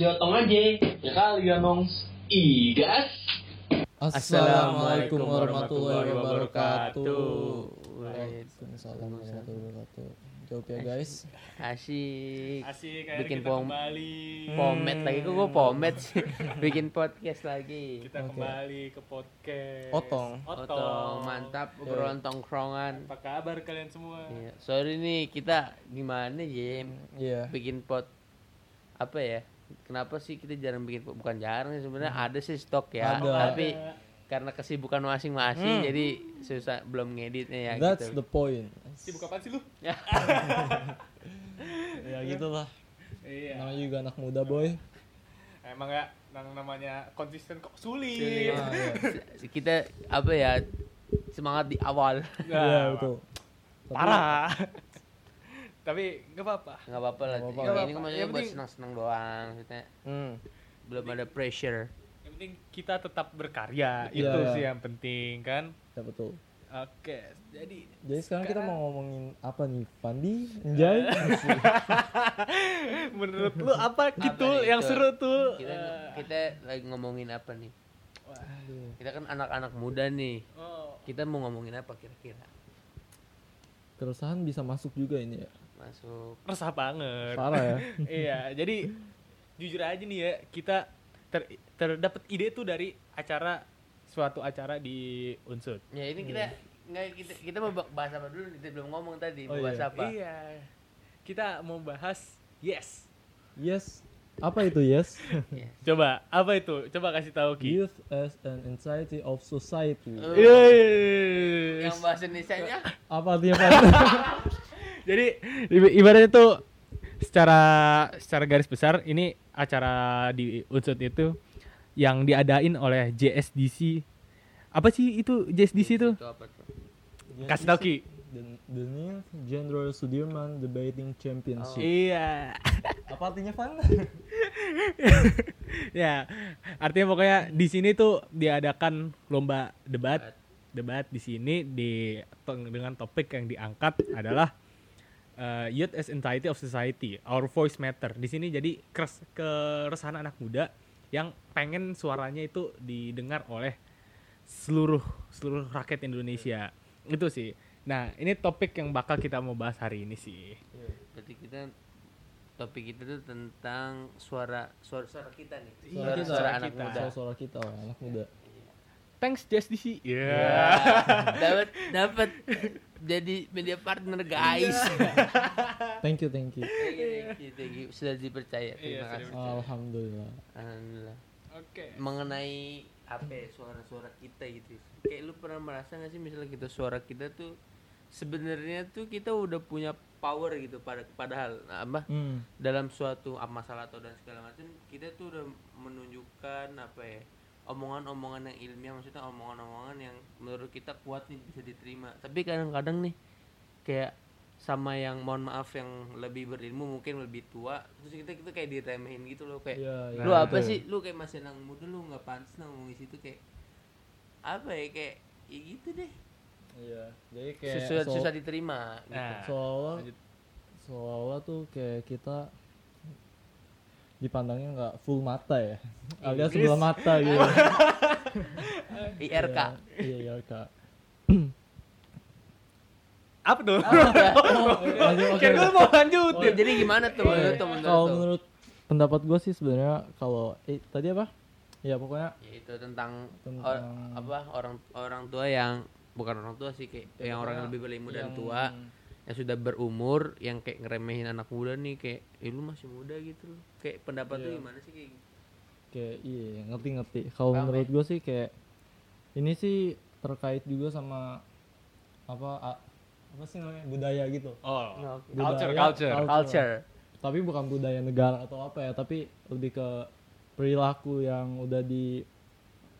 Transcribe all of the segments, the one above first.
diotong aja. Ya kali ya nongs. Igas. Assalamualaikum warahmatullahi wabarakatuh. Waalaikumsalam warahmatullahi wabarakatuh. Jawab ya guys. Asik. Asik kayak Bikin kita pom kembali. pomet lagi kok gue pomet sih. Bikin podcast lagi. Kita kembali ke podcast. Otong. Otong, mantap obrolan tongkrongan. Apa kabar kalian semua? Iya. Sorry nih kita gimana Jem Iya. bikin pot apa ya? Kenapa sih kita jarang bikin? Bukan jarang sih sebenarnya ada sih stok ya. Ada. Tapi karena kesibukan masing-masing jadi susah belum ngeditnya ya That's gitu. the point. Sibuk apaan sih lu? Ya gitulah. Iya. Namanya juga anak muda boy. Emang ya yang namanya konsisten kok sulit. Sulit. Ah, iya. kita apa ya semangat di awal Iya Nah, betul. Tapi- Parah. Tapi nggak apa-apa. nggak apa-apa lah ini apa-apa. ini kan maksudnya buat senang-senang doang maksudnya Hmm. belum ada pressure Yang penting kita tetap berkarya. Itu iya. sih yang penting kan. Ya betul. Oke, jadi Jadi sekarang kita mau ngomongin apa nih? Pandi? Enjay? menurut lu apa gitu yang seru tuh? kita Eh, kita lagi ngomongin apa nih kita kan anak-anak muda nih oh, kita mau ngomongin apa kira-kira Keresahan bisa masuk juga ini ya. Masuk resah banget. Parah ya. iya, jadi jujur aja nih ya, kita ter, terdapat ide tuh dari acara suatu acara di Unsur. ya ini kita nggak kita kita mau bahas apa dulu kita belum ngomong tadi mau Oh, bahas iya. apa Iya. Kita mau bahas yes. Yes. Apa itu yes? Coba, apa itu? Coba kasih tahu Ki. Youth as an anxiety of society. Eh, Yes. yang bahasa Indonesia Apa artinya Pak? Jadi ibaratnya tuh secara secara garis besar ini acara di Unsur itu yang diadain oleh JSDC. Apa sih itu JSDC itu? itu apa tuh Kasih tau Ki. The, the new General Sudirman Debating Championship. Iya. Apa artinya Van? ya, artinya pokoknya di sini tuh diadakan lomba debat debat di sini di dengan topik yang diangkat adalah uh, youth as entirety of society, our voice matter. Di sini jadi keres, keresahan anak muda yang pengen suaranya itu didengar oleh seluruh seluruh rakyat Indonesia. Itu sih. Nah, ini topik yang bakal kita mau bahas hari ini sih. berarti kita topik kita tuh tentang suara suara suara kita nih Suara kita. suara anak kita. muda Suara suara kita, oh, anak muda. Thanks JSDC. Ya. dapat dapat jadi media partner guys Thank you, thank you. Thank you, thank you, thank you. sudah dipercaya Iya, terima sudah kasih Alhamdulillah. alhamdulillah Oke. mengenai apa ya, suara-suara kita gitu kayak lu pernah merasa gak sih misalnya kita suara kita tuh sebenarnya tuh kita udah punya power gitu pada padahal nah, apa Hmm. dalam suatu ah, masalah atau dan segala macam kita tuh udah menunjukkan apa ya omongan-omongan yang ilmiah maksudnya omongan-omongan yang menurut kita kuat nih bisa diterima tapi kadang-kadang nih kayak sama yang mohon maaf yang lebih berilmu mungkin lebih tua terus kita kita kayak diremehin gitu loh kayak iya. lu apa betul. sih lu kayak masih anak muda lu nggak pantas nah ngomong di situ kayak apa ya kayak ya gitu deh Iya. Jadi kayak susah so- susah diterima gitu. Nah, seolah lanjut. seolah tuh kayak kita dipandangnya nggak full mata ya. Alias Inggris. sebelah mata gitu. IRK iya iya kak apa tuh? lanjut oke Kayak gue mau lanjutin. Oh, jadi gimana tuh menurut tuh menurut kalau menurut pendapat gue sih sebenarnya kalau eh, tadi apa? Ya pokoknya ya itu tentang, Tentang- or- apa orang orang tua yang bukan orang tua sih kayak Ya, yang orang yang lebih berilmu dan yang- tua yang sudah berumur yang kayak ngeremehin anak muda nih kayak eh lu masih muda gitu loh kayak pendapat tuh Iya. gimana sih kayak gitu? kayak iya ngerti ngerti kalau menurut gue sih kayak ini sih terkait juga sama apa a- apa sih namanya budaya gitu Oh, Oke. culture, Budaya, culture. culture tapi bukan budaya negara atau apa ya tapi lebih ke perilaku yang udah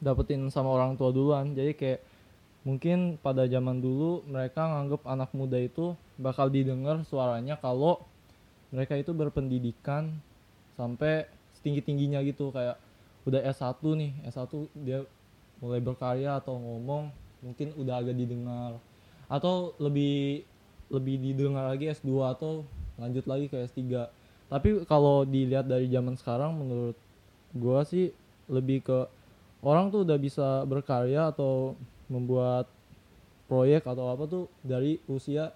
didapetin sama orang tua duluan jadi kayak mungkin pada zaman dulu mereka nganggep anak muda itu bakal didengar suaranya kalau mereka itu berpendidikan sampai setinggi tingginya gitu. Kayak udah S1 nih S1 dia mulai berkarya atau ngomong mungkin udah agak didengar. Atau lebih lebih didengar lagi S2 atau lanjut lagi ke S3 tapi kalau dilihat dari zaman sekarang menurut gua sih lebih ke orang tuh udah bisa berkarya atau membuat proyek atau apa tuh dari usia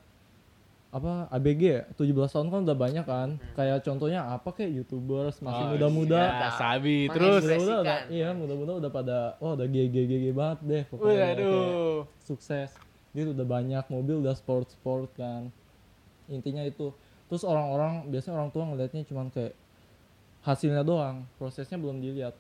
apa ABG ya? 17 tahun kan udah banyak kan. Kayak contohnya apa kayak youtubers masih Oh, muda-muda. iya. Sabi terus. muda-muda udah iya muda-muda udah pada wah udah GG banget deh pokoknya kayak Waduh. sukses. Dia udah banyak mobil udah sport sport kan. Intinya itu. Terus orang-orang biasanya orang tua ngelihatnya cuman kayak hasilnya doang prosesnya belum dilihat.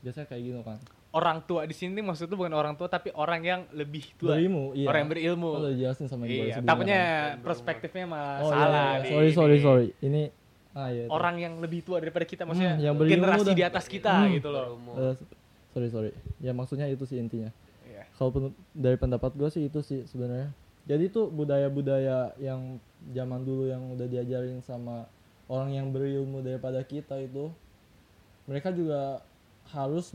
Biasanya kayak gitu kan Orang tua di sini maksud tuh bukan orang tua tapi orang yang lebih tua. berilmu iya Orang yang berilmu. Kan udah dijelasin sama gue Iya, takutnya perspektifnya malah oh, salah. iya, iya. sorry sorry ini. sorry ini ah iya itu. Orang yang lebih tua daripada kita maksudnya Hmm, yang berilmu generasi di atas kita Hmm. gitu loh. Eh, sorry sorry ya maksudnya itu sih intinya Iya. kalau pen- dari pendapat gue sih itu sih sebenarnya jadi tuh budaya-budaya yang zaman dulu yang udah diajarin sama orang yang berilmu daripada kita itu mereka juga harus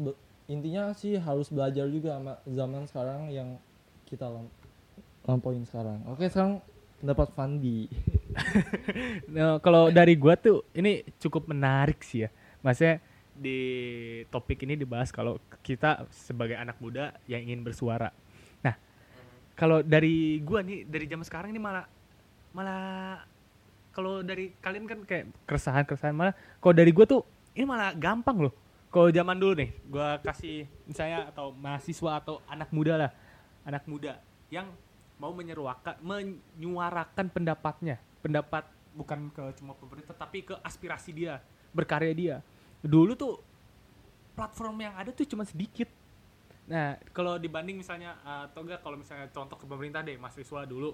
intinya sih harus belajar juga sama zaman sekarang yang kita lam- lampauin sekarang oke sekarang pendapat Fandi Nah, kalau dari gua tuh ini cukup menarik sih ya. Maksudnya di topik ini dibahas kalau kita sebagai anak muda yang ingin bersuara. Nah, kalau dari gua nih dari zaman sekarang ini malah malah kalau dari kalian kan kayak keresahan-keresahan malah kalau dari gua tuh ini malah gampang loh. Kalau zaman dulu nih, gua kasih misalnya atau mahasiswa atau anak muda lah, anak muda yang mau menyeruakan menyuarakan pendapatnya, pendapat bukan ke cuma pemerintah tapi ke aspirasi dia, berkarya dia. Dulu tuh platform yang ada tuh cuma sedikit. Nah, kalau dibanding misalnya eh, atau enggak kalau misalnya contoh ke pemerintah deh, mahasiswa dulu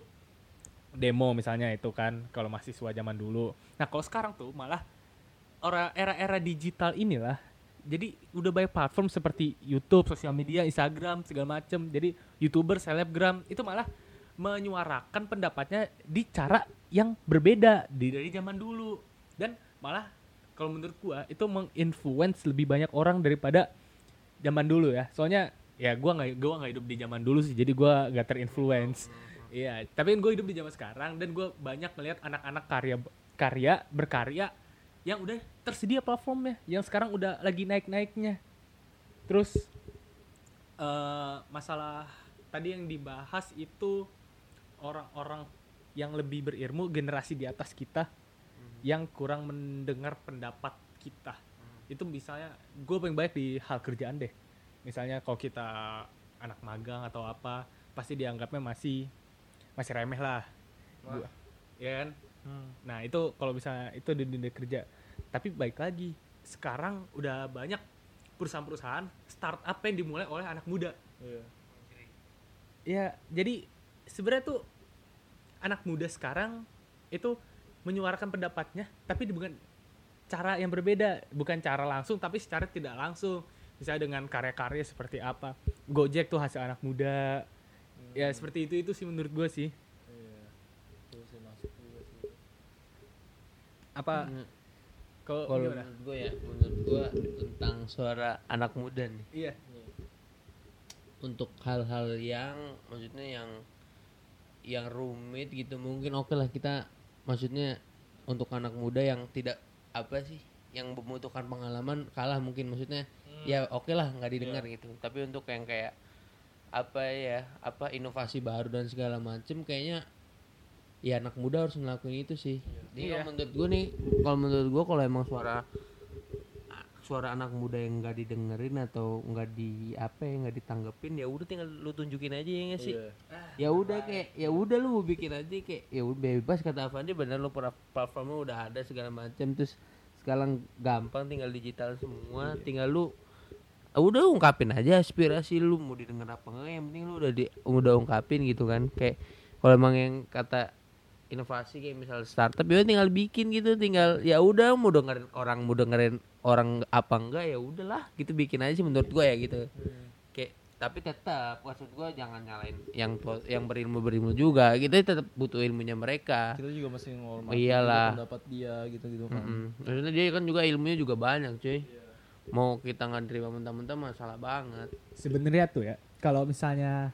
demo misalnya itu kan kalau mahasiswa zaman dulu. Nah, kalau sekarang tuh malah ora era-era digital inilah jadi udah banyak platform seperti YouTube, sosial media, Instagram segala macem. Jadi youtuber, selebgram itu malah menyuarakan pendapatnya di cara yang berbeda dari zaman dulu dan malah kalau menurut gua itu menginfluence lebih banyak orang daripada zaman dulu ya. Soalnya ya gua nggak gua nggak hidup di zaman dulu sih, jadi gua nggak terinfluence. Iya, tapi gue hidup di zaman sekarang dan gue banyak melihat anak-anak karya karya berkarya yang udah tersedia platformnya, yang sekarang udah lagi naik-naiknya. Terus eh masalah tadi yang dibahas itu orang-orang yang lebih berilmu, generasi di atas kita yang kurang mendengar pendapat kita. Itu misalnya gue paling banyak di hal kerjaan deh. Misalnya kalau kita anak magang atau apa, pasti dianggapnya masih masih remeh lah. Gua- ya kan? Nah, itu kalau misalnya itu di dunia kerja. Tapi baik lagi, sekarang udah banyak perusahaan-perusahaan startup yang dimulai oleh anak muda. Ya, jadi sebenarnya tuh anak muda sekarang itu menyuarakan pendapatnya, tapi bukan cara yang berbeda, bukan cara langsung, tapi secara tidak langsung. Misalnya dengan karya-karya seperti apa. Gojek tuh hasil anak muda. Ya seperti itu itu sih menurut gue sih. Apa Hmm. Kalau menurut gue ya, menurut gue tentang suara anak muda nih. Iya. Untuk hal-hal yang maksudnya yang yang rumit gitu mungkin oke lah kita maksudnya untuk anak muda yang tidak apa sih yang membutuhkan pengalaman kalah mungkin maksudnya ya oke lah nggak didengar gitu tapi untuk yang kayak apa ya apa inovasi baru dan segala macem kayaknya ya anak muda harus ngelakuin itu sih. Jadi Iya. kalau menurut gue nih kalau menurut gue kalau emang suara suara anak muda yang nggak didengerin atau nggak di apa ya nggak ditanggepin ya udah tinggal lu tunjukin aja ya nggak sih? Ya udah kayak ya udah lu bikin aja kayak ya udah bebas kata Avandi bener lu platformnya udah ada segala macam terus sekarang gampang tinggal digital semua tinggal lu ah, udah ungkapin aja aspirasi lu mau didengar apa enggak yang penting lu udah di udah ungkapin gitu kan kayak kalau emang yang kata inovasi kayak misal startup ya tinggal bikin gitu tinggal ya udah mau dengerin orang mau dengerin orang apa enggak ya udahlah gitu bikin aja sih menurut gue ya gitu. Kayak tapi tetap maksud gue jangan nyalain yang tua- yang berilmu berilmu juga kita tetap butuh ilmunya mereka. Kita juga masih ngormati iyalah. pendapat dia gitu gitu kan. Mm-mm. maksudnya dia kan juga ilmunya juga banyak cuy. Mau kita nggak terima mentah-mentah masalah banget. Sebenarnya tuh ya, kalau misalnya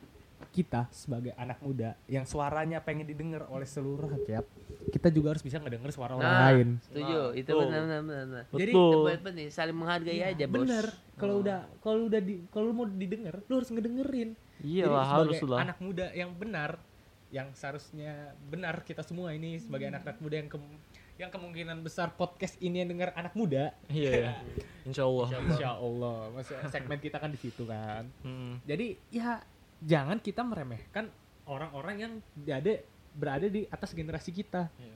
kita sebagai anak muda yang suaranya pengen didengar oleh seluruh rakyat, kita juga harus bisa ngedenger suara orang Nah, lain. setuju itu Betul. benar benar benar, benar. Jadi. Itu penting saling menghargai Iya, aja bos bener. Kalau udah kalau udah di kalau lu mau didengar, lu harus ngedengerin. Iya lah harus lah. anak muda yang benar, yang seharusnya benar kita semua ini sebagai anak-anak muda yang kem- yang kemungkinan besar podcast ini yang dengar anak muda. Iya ya. Insya Allah. Insya Allah, maksudnya segmen kita kan di situ kan. Hmm. Jadi ya jangan kita meremehkan orang-orang yang ada berada di atas generasi kita. Iya.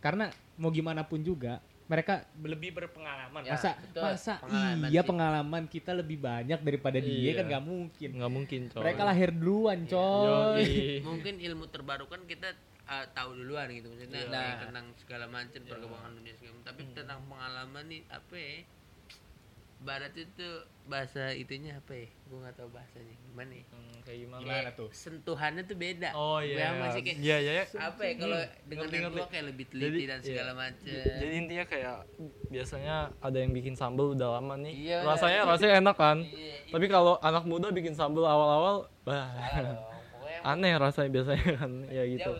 Karena mau gimana pun juga mereka lebih berpengalaman. Ya, masa betul. masa Pengalaman iya sih. pengalaman kita lebih banyak daripada dia Iya. kan nggak mungkin. Nggak mungkin coy. Mereka lahir duluan, coy. Yoi. mungkin ilmu terbaru kan kita uh, tahu duluan gitu maksudnya Iya. dari tentang segala macam perkembangan dunia segala macam. tapi tentang pengalaman nih apa ya barat itu bahasa itunya apa ya gue nggak tahu bahasanya gimana ya Hmm, kayak gimana? Gimana Kayak tuh? sentuhannya tuh beda Oh iya. masih kayak Iya iya. iya. apa ya kalau dengan Ngerti, ngerti. kayak lebih teliti Jadi, dan iya. segala macam Jadi intinya kayak biasanya ada yang bikin sambal udah lama nih. Iya, rasanya iya. rasanya enak kan. Iya, Tapi kalau anak muda bikin sambal awal-awal, bah, aneh rasanya biasanya kan. Ya gitu.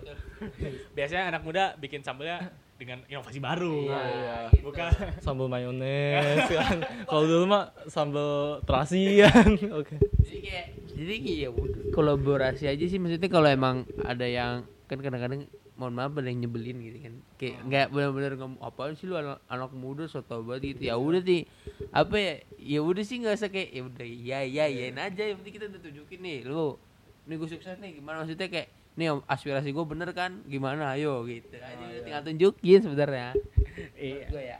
Biasanya anak muda bikin sambalnya dengan inovasi baru. Iya, iya. gitu. Bukan Sambal mayones kan. Kalau dulu mah sambal terasi kan. Oke. jadi kayak jadi kayak ya udah, kolaborasi aja sih maksudnya kalau emang ada yang kan kadang-kadang mohon maaf ada yang nyebelin gitu kan kayak nggak benar-benar ngomong apa sih lu anak, anak muda soto banget gitu ya udah sih apa ya ya udah sih nggak usah kayak ya udah ya ya yain aja yang penting kita udah tunjukin nih lu nih gue sukses nih gimana maksudnya kayak nih om, aspirasi gue bener kan gimana ayo gitu aja udah tinggal tunjukin sebenarnya Iya. gue ya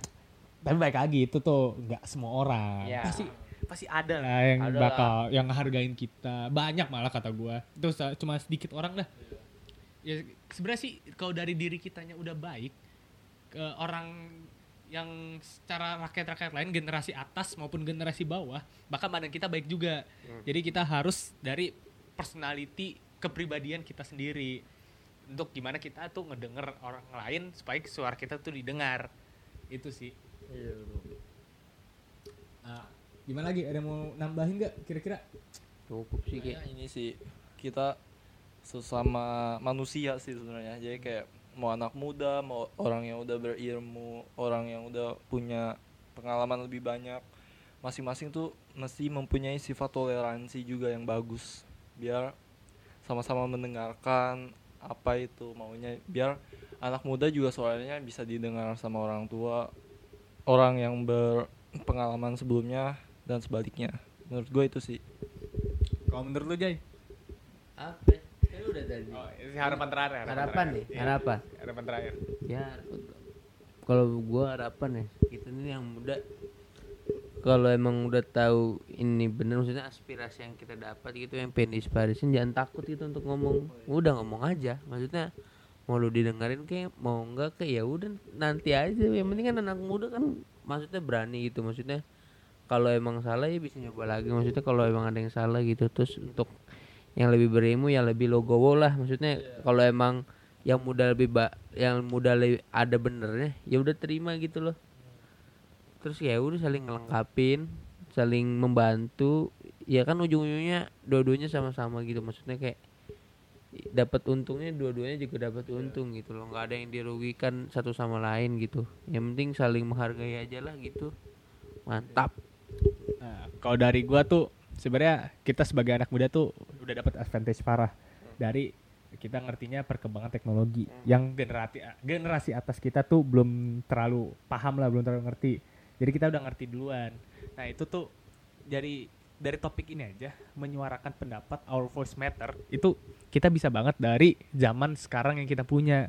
Tapi baik lagi itu tuh nggak semua orang. Iya. Pasti pasti ada lah yang Ada bakal yang ngehargain kita. Banyak malah kata gua. Itu cuma sedikit orang dah. Ya sebenarnya sih kalau dari diri kitanya udah baik ke orang yang secara rakyat-rakyat lain generasi atas maupun generasi bawah bahkan badan kita baik juga. Jadi kita harus dari personality kepribadian kita sendiri untuk gimana kita tuh ngedenger orang lain supaya suara kita tuh didengar. Itu sih. Iya Nah, gimana lagi? Ada mau nambahin nggak kira-kira? cukup sih kayak ini sih kita sesama manusia sih sebenarnya. Jadi kayak mau anak muda, mau orang yang udah berilmu, orang yang udah punya pengalaman lebih banyak, masing-masing tuh mesti mempunyai sifat toleransi juga yang bagus. Biar sama-sama mendengarkan apa itu maunya. Biar anak muda juga suaranya bisa didengar sama orang tua orang yang berpengalaman sebelumnya dan sebaliknya. Menurut gue itu sih. Kalau menurut lu Jay? apa? Ya lu udah tadi. Oh, ini harapan terakhir. harapan nih Iya, harapan. Harapan terakhir. ya kalau gua harapan ya kita ini yang muda kalau emang udah tahu ini bener maksudnya aspirasi yang kita dapat gitu yang pengen diinspirasiin jangan takut gitu untuk ngomong. Udah ngomong aja maksudnya mau lu didengerin kayak mau enggak kayak ya udah nanti aja. Yang penting kan anak muda kan maksudnya berani gitu maksudnya kalau emang salah ya bisa nyoba lagi. Maksudnya kalau emang ada yang salah gitu terus untuk yang lebih berilmu ya lebih logowo lah. Maksudnya kalau emang yang muda lebih ba yang muda lebih ada benernya ya udah terima gitu loh terus ya udah saling ngelengkapin saling membantu. Ya kan ujung-ujungnya dua-duanya sama-sama gitu. Maksudnya kayak dapat untungnya dua-duanya juga dapat untung gitu loh. Nggak ada yang dirugikan satu sama lain gitu. Yang penting saling menghargai aja lah gitu. Mantap. Nah, kalau dari gua tuh sebenarnya kita sebagai anak muda tuh udah dapat advantage parah. Dari kita ngertinya perkembangan teknologi. Yang generasi generasi atas kita tuh belum terlalu paham lah belum terlalu ngerti jadi kita udah ngerti duluan. Nah itu tuh dari dari topik ini aja menyuarakan pendapat our voice matter itu kita bisa banget dari zaman sekarang yang kita punya.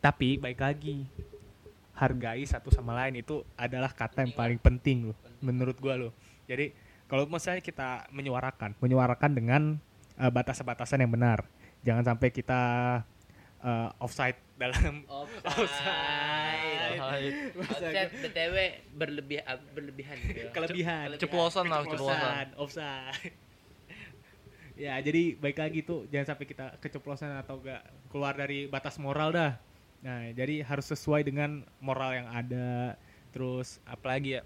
Tapi baik lagi hargai satu sama lain itu adalah kata yang paling penting loh menurut gua loh. Jadi kalau misalnya kita menyuarakan menyuarakan dengan eh, batasan-batasan yang benar. Jangan sampai kita eh, offside dalam offside. Offside. Btw berlebih berlebihan gitu. kelebihan. Keceplosan lah, keceplosan. offside ya jadi baik lagi tuh jangan sampai kita keceplosan atau enggak keluar dari batas moral dah. Nah jadi harus sesuai dengan moral yang ada. Terus apalagi ya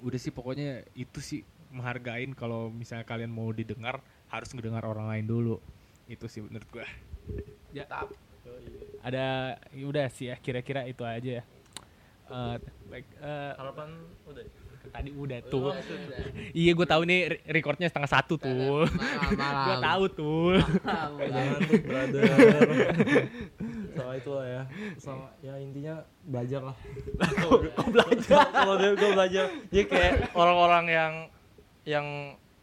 udah sih pokoknya itu sih menghargain kalau misalnya kalian mau didengar harus ngedengar orang lain dulu. Itu sih menurut gua ya. Ada ya udah sih ya kira-kira itu aja ya. Eh, baik eh, harapan udah tadi udah tuh. Iya gue tahu nih re- recordnya setengah satu tuh. Malam, gue tahu tuh. Jangan tuh brother. Sama itu lah ya. Sama ya intinya belajar lah. Kok belajar? Kalau dia gue belajar jadi kayak orang-orang yang yang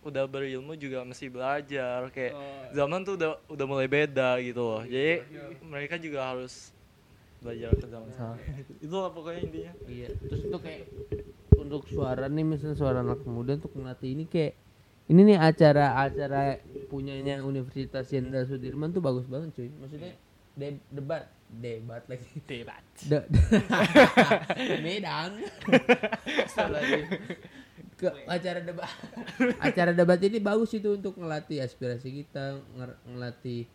udah berilmu juga mesti belajar kayak zaman tuh udah udah mulai beda gitu loh jadi mereka juga harus belajar ke zaman sekarang itu lah pokoknya intinya Iya, terus untuk kayak untuk suara nih misalnya suara anak muda untuk ngelatih ini kayak ini nih acara-acara punyanya Universitas Jenderal Sudirman tuh bagus banget cuy. Maksudnya de- debat, debat lagi. debat De-. Salah nih. Ke acara debat. acara debat ini bagus itu untuk ngelatih aspirasi kita, ngelatih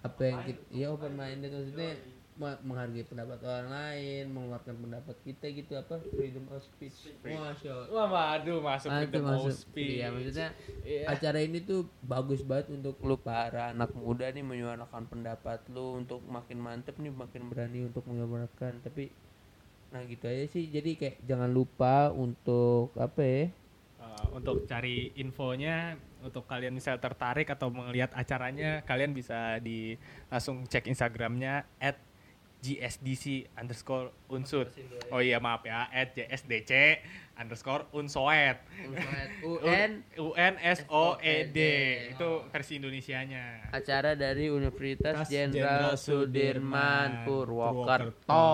apa yang kita ya open minded maksudnya ma- menghargai pendapat orang lain, mengeluarkan pendapat kita gitu apa freedom of speech. Masya Allah. wah waduh masuk the masuk. speed. Iya, maksudnya Iya. acara ini tuh bagus banget untuk lu para anak muda nih menyuarakan pendapat lu untuk makin mantep nih makin berani untuk menyuarakan tapi nah gitu aja sih jadi kayak jangan lupa untuk apa ya untuk cari infonya untuk kalian misal tertarik atau melihat acaranya kalian bisa di langsung cek instagramnya at gsdc underscore unsut oh iya maaf ya. At jsdc underscore unsoet UN UNSOED E itu versi Indonesianya. Acara dari Universitas Tas Jenderal Sudirman Purwokerto.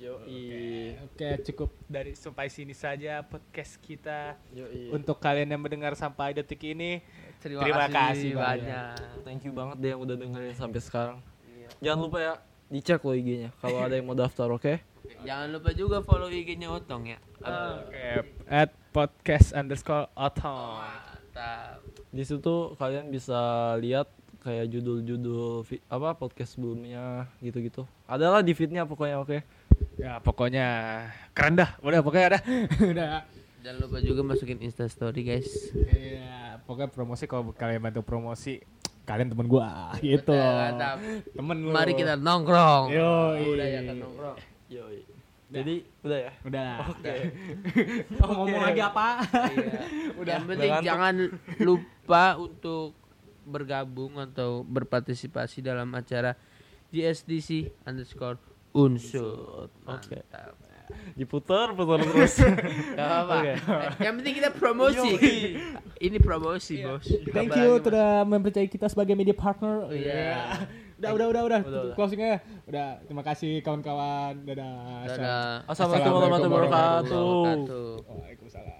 yoi Oke. cukup dari sampai sini saja podcast kita. Yoi untuk kalian yang mendengar sampai detik ini Terima, Terima kasih, kasih banyak. thank you banget deh yang udah dengerin sampai sekarang. Jangan lupa ya dicek lo IG-nya kalau ada yang mau daftar oke Jangan lupa juga follow IG-nya Otong ya. Oke, at podcast underscore otong. Mantap. di situ kalian bisa lihat kayak judul-judul apa podcast sebelumnya gitu-gitu adalah di feednya pokoknya oke Ya pokoknya keren dah, udah pokoknya ada, udah. Jangan lupa juga masukin Insta story guys. Iya, pokoknya promosi kalau kalian bantu promosi, kalian temen gua gitu. Mantap. Temen lu. Mari kita nongkrong. Yo, Udah ya kan nongkrong. yoi jadi udah ya Udah. oke Oh, ngomong lagi apa? Iya. Udah. Yang penting ngantuk. jangan lupa untuk bergabung atau berpartisipasi dalam acara GSDC underscore unsur. Oke. Mantap. Diputar putar terus Gak apa-apa. Oke. Yang penting kita promosi. Ini promosi, Bos. Thank you sudah mempercayai kita sebagai media partner. Iya. Udah, udah, udah, udah. Udah, udah. Closingnya. Udah. Terima kasih kawan-kawan. Dadah. Dadah. assalamualaikum warahmatullahi wabarakatuh Wabarakatuh. Waalaikumsalam.